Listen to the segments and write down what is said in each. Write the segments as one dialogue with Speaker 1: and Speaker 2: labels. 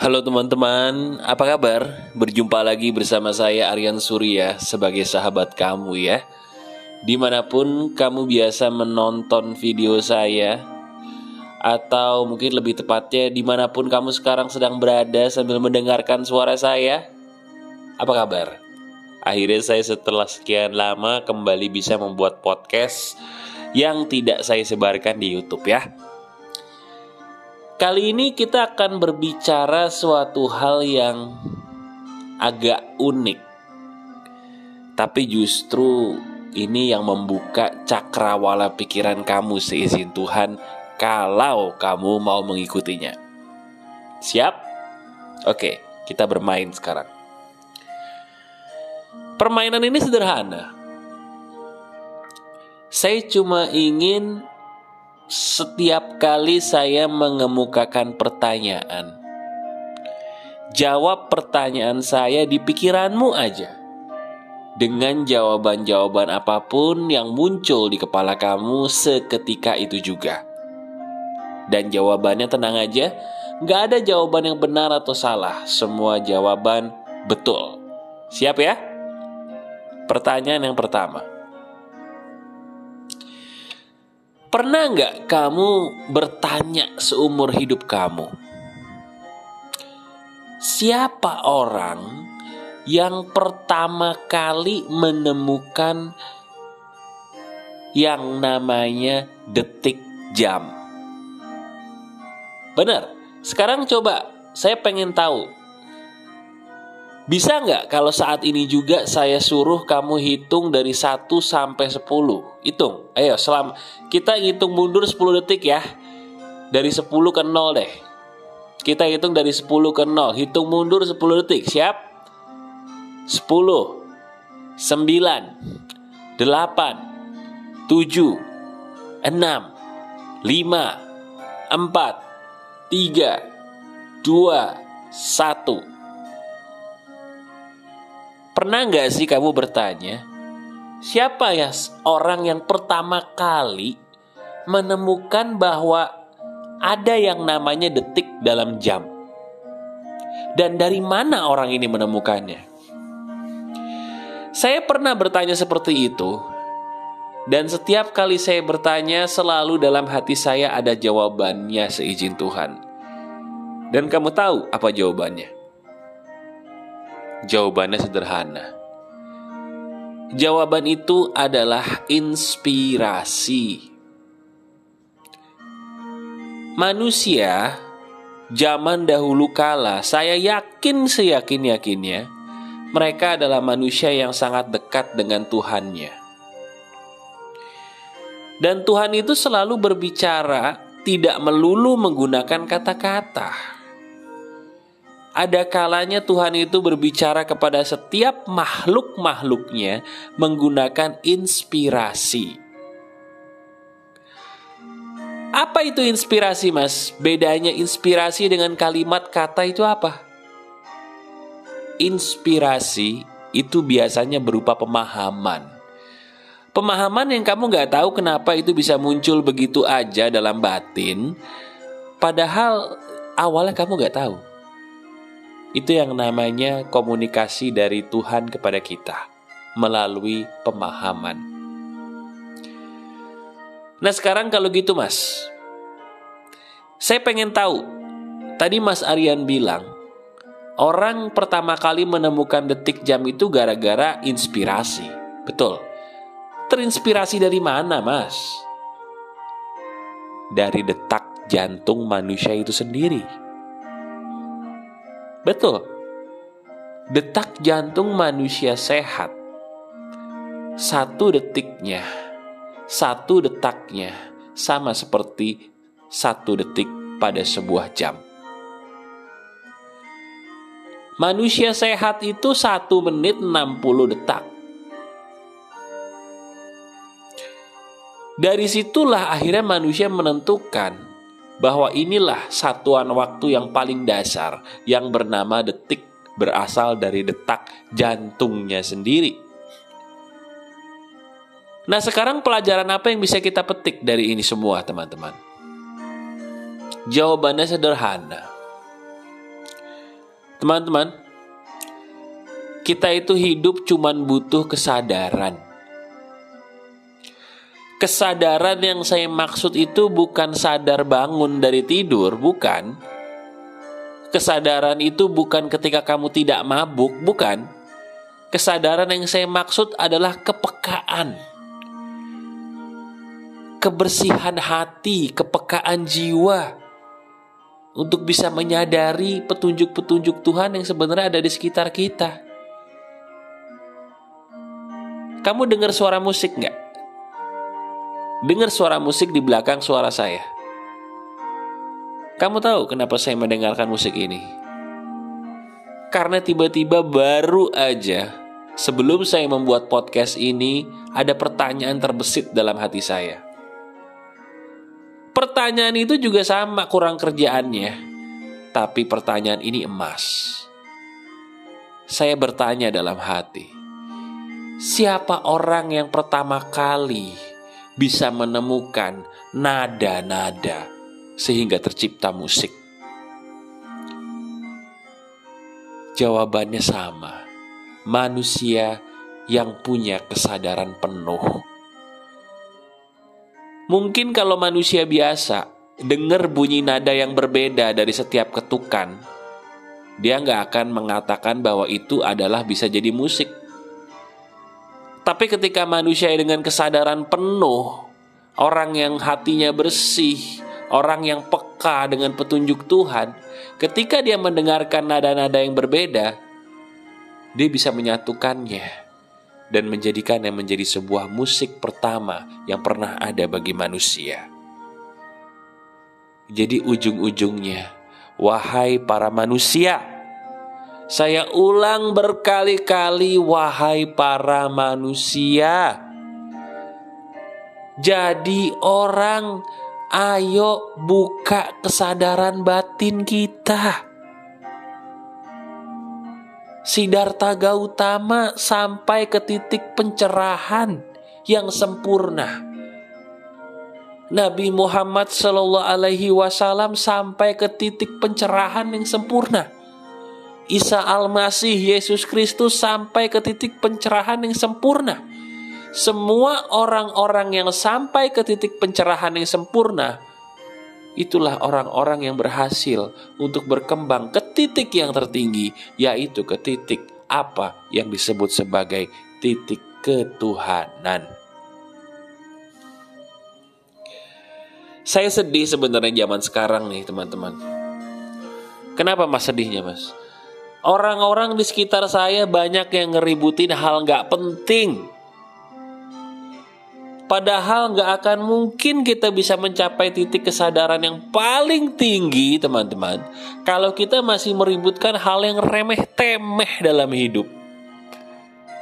Speaker 1: Halo teman-teman, apa kabar? Berjumpa lagi bersama saya Aryan Surya sebagai sahabat kamu ya Di mana pun kamu biasa menonton video saya Atau mungkin lebih tepatnya di mana pun kamu sekarang sedang berada sambil mendengarkan suara saya Apa kabar? Akhirnya saya setelah sekian lama kembali bisa membuat podcast Yang tidak saya sebarkan di Youtube ya Kali ini kita akan berbicara suatu hal yang agak unik. Tapi justru ini yang membuka cakrawala pikiran kamu seizin Tuhan kalau kamu mau mengikutinya. Siap? Oke, kita bermain sekarang. Permainan ini sederhana. Saya cuma ingin setiap kali saya mengemukakan pertanyaan, jawab pertanyaan saya di pikiranmu aja. Dengan jawaban-jawaban apa pun yang muncul di kepala kamu seketika itu juga. Dan jawabannya tenang aja, nggak ada jawaban yang benar atau salah. Semua jawaban betul. Siap ya? Pertanyaan yang pertama. Pernah nggak kamu bertanya seumur hidup kamu? Siapa orang yang pertama kali menemukan yang namanya detik jam? Benar. Sekarang coba saya pengen tahu bisa nggak kalau saat ini juga saya suruh kamu hitung dari 1 sampai 10? Hitung. Ayo, selam kita hitung mundur 10 detik ya. Dari 10 ke 0 deh. Kita hitung dari 10 ke 0. Hitung mundur 10 detik. Siap? 10 9 8 7 6 5 4 3 2 1 Pernah nggak sih kamu bertanya, siapa ya orang yang pertama kali menemukan bahwa ada yang namanya detik dalam jam? Dan dari mana orang ini menemukannya? Saya pernah bertanya seperti itu, dan setiap kali saya bertanya, selalu dalam hati saya ada jawabannya seizin Tuhan. Dan kamu tahu apa jawabannya? Jawabannya sederhana. Jawaban itu adalah inspirasi. Manusia zaman dahulu kala, saya yakin seyakin-yakinnya, mereka adalah manusia yang sangat dekat dengan Tuhannya. Dan Tuhan itu selalu berbicara tidak melulu menggunakan kata-kata ada kalanya Tuhan itu berbicara kepada setiap makhluk-makhluknya menggunakan inspirasi. Apa itu inspirasi, Mas? Bedanya inspirasi dengan kalimat kata itu apa? Inspirasi itu biasanya berupa pemahaman. Pemahaman yang kamu nggak tahu kenapa itu bisa muncul begitu aja dalam batin, padahal awalnya kamu nggak tahu. Itu yang namanya komunikasi dari Tuhan kepada kita melalui pemahaman. Nah sekarang kalau gitu mas, saya pengen tahu. Tadi Mas Aryan bilang, orang pertama kali menemukan detik jam itu gara-gara inspirasi. Betul. Terinspirasi dari mana mas? Dari detak jantung manusia itu sendiri. Betul. Detak jantung manusia sehat. Satu detiknya, satu detaknya sama seperti satu detik pada sebuah jam. Manusia sehat itu satu menit 60 detak. Dari situlah akhirnya manusia menentukan bahwa inilah satuan waktu yang paling dasar yang bernama detik berasal dari detak jantungnya sendiri. Nah, sekarang pelajaran apa yang bisa kita petik dari ini semua, teman-teman? Jawabannya sederhana. Teman-teman, kita itu hidup cuman butuh kesadaran. Kesadaran yang saya maksud itu bukan sadar bangun dari tidur, bukan. Kesadaran itu bukan ketika kamu tidak mabuk, bukan. Kesadaran yang saya maksud adalah kepekaan. Kebersihan hati, kepekaan jiwa untuk bisa menyadari petunjuk-petunjuk Tuhan yang sebenarnya ada di sekitar kita. Kamu dengar suara musik nggak? Dengar suara musik di belakang suara saya. Kamu tahu kenapa saya mendengarkan musik ini? Karena tiba-tiba baru aja sebelum saya membuat podcast ini ada pertanyaan terbesit dalam hati saya. Pertanyaan itu juga sama kurang kerjaannya, tapi pertanyaan ini emas. Saya bertanya dalam hati, siapa orang yang pertama kali bisa menemukan nada-nada sehingga tercipta musik? Jawabannya sama. Manusia yang punya kesadaran penuh. Mungkin kalau manusia biasa dengar bunyi nada yang berbeda dari setiap ketukan, dia nggak akan mengatakan bahwa itu adalah bisa jadi musik. Tapi ketika manusia dengan kesadaran penuh, orang yang hatinya bersih, orang yang peka dengan petunjuk Tuhan, ketika dia mendengarkan nada-nada yang berbeda, dia bisa menyatukannya dan menjadikannya menjadi sebuah musik pertama yang pernah ada bagi manusia. Jadi ujung-ujungnya, wahai para manusia, saya ulang berkali-kali, wahai para manusia. Jadi, orang, ayo buka kesadaran batin kita. Sidarta Gautama sampai ke titik pencerahan yang sempurna. Nabi Muhammad Shallallahu Alaihi Wasallam sampai ke titik pencerahan yang sempurna. Isa Al-Masih Yesus Kristus sampai ke titik pencerahan yang sempurna. Semua orang-orang yang sampai ke titik pencerahan yang sempurna, itulah orang-orang yang berhasil untuk berkembang ke titik yang tertinggi, yaitu ke titik apa yang disebut sebagai titik ketuhanan. Saya sedih sebenarnya zaman sekarang nih teman-teman. Kenapa mas sedihnya mas? Orang-orang di sekitar saya banyak yang ngeributin hal nggak penting. Padahal nggak akan mungkin kita bisa mencapai titik kesadaran yang paling tinggi, teman-teman. Kalau kita masih meributkan hal yang remeh-temeh dalam hidup.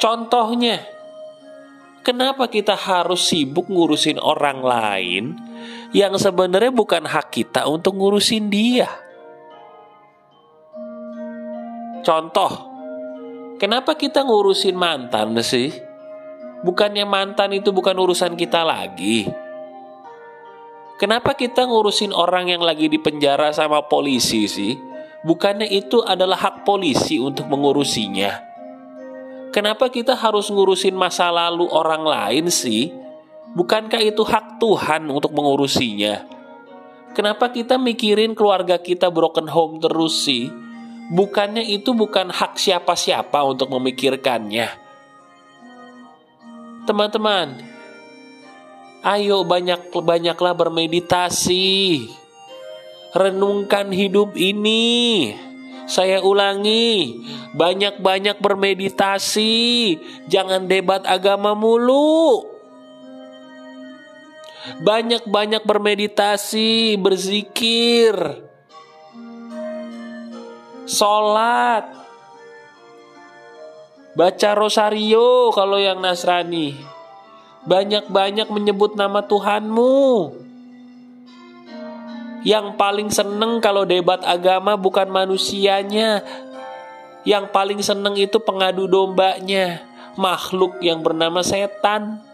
Speaker 1: Contohnya, kenapa kita harus sibuk ngurusin orang lain yang sebenarnya bukan hak kita untuk ngurusin dia? Contoh, kenapa kita ngurusin mantan sih? Bukannya mantan itu bukan urusan kita lagi. Kenapa kita ngurusin orang yang lagi di penjara sama polisi sih? Bukannya itu adalah hak polisi untuk mengurusinya. Kenapa kita harus ngurusin masa lalu orang lain sih? Bukankah itu hak Tuhan untuk mengurusinya? Kenapa kita mikirin keluarga kita broken home terus sih? Bukannya itu bukan hak siapa-siapa untuk memikirkannya. Teman-teman, ayo banyak-banyaklah bermeditasi. Renungkan hidup ini. Saya ulangi, banyak-banyak bermeditasi. Jangan debat agama mulu. Banyak-banyak bermeditasi, berzikir sholat, baca rosario kalau yang Nasrani, banyak-banyak menyebut nama Tuhanmu. Yang paling seneng kalau debat agama bukan manusianya, yang paling seneng itu pengadu dombanya, makhluk yang bernama setan.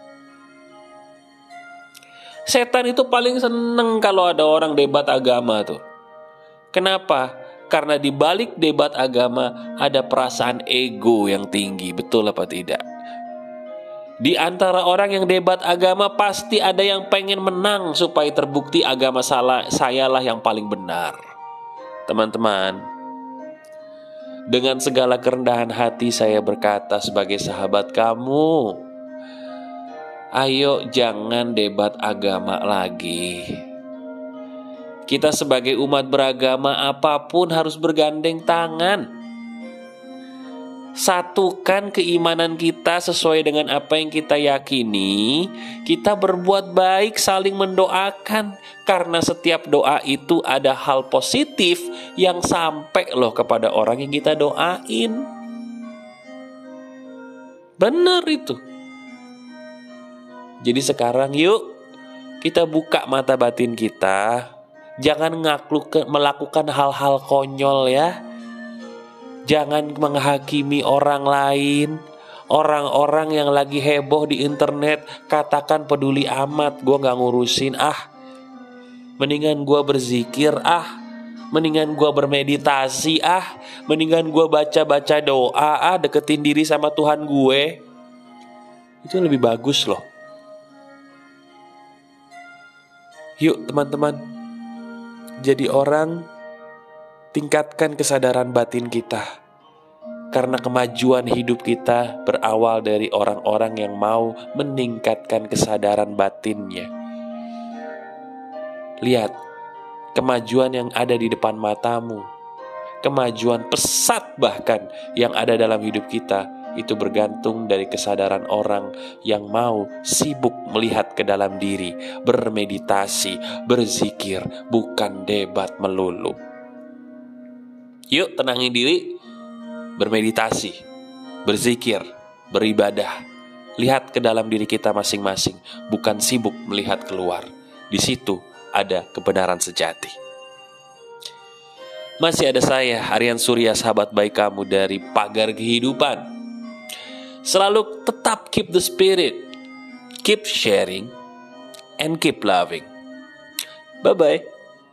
Speaker 1: Setan itu paling seneng kalau ada orang debat agama tuh. Kenapa? Karena di balik debat agama ada perasaan ego yang tinggi, betul apa tidak? Di antara orang yang debat agama pasti ada yang pengen menang supaya terbukti agama salah sayalah yang paling benar. Teman-teman, dengan segala kerendahan hati saya berkata sebagai sahabat kamu, ayo jangan debat agama lagi. Kita sebagai umat beragama apa pun harus bergandeng tangan satukan keimanan kita sesuai dengan apa yang kita yakini, kita berbuat baik, saling mendoakan, karena setiap doa itu ada hal positif yang sampai loh kepada orang yang kita doain. Benar itu. Jadi sekarang yuk kita buka mata batin kita, jangan ngakluk melakukan hal-hal konyol ya Jangan menghakimi orang lain. Orang-orang yang lagi heboh di internet katakan peduli amat, gue gak ngurusin ah. Mendingan gue berzikir ah, mendingan gue bermeditasi ah, mendingan gue baca-baca doa ah, deketin diri sama Tuhan gue. Itu lebih bagus loh. Yuk teman-teman, jadi orang tingkatkan kesadaran batin kita. Karena kemajuan hidup kita berawal dari orang-orang yang mau meningkatkan kesadaran batinnya. Lihat, kemajuan yang ada di depan matamu, kemajuan pesat bahkan yang ada dalam hidup kita itu bergantung dari kesadaran orang yang mau sibuk melihat ke dalam diri, bermeditasi, berzikir, bukan debat melulu. Yuk tenangin diri, bermeditasi, berzikir, beribadah. Lihat ke dalam diri kita masing-masing, bukan sibuk melihat keluar. Di situ ada kebenaran sejati. Masih ada saya, Aryan Surya, sahabat baik kamu dari pagar kehidupan. Selalu tetap keep the spirit, keep sharing, and keep loving. Bye-bye.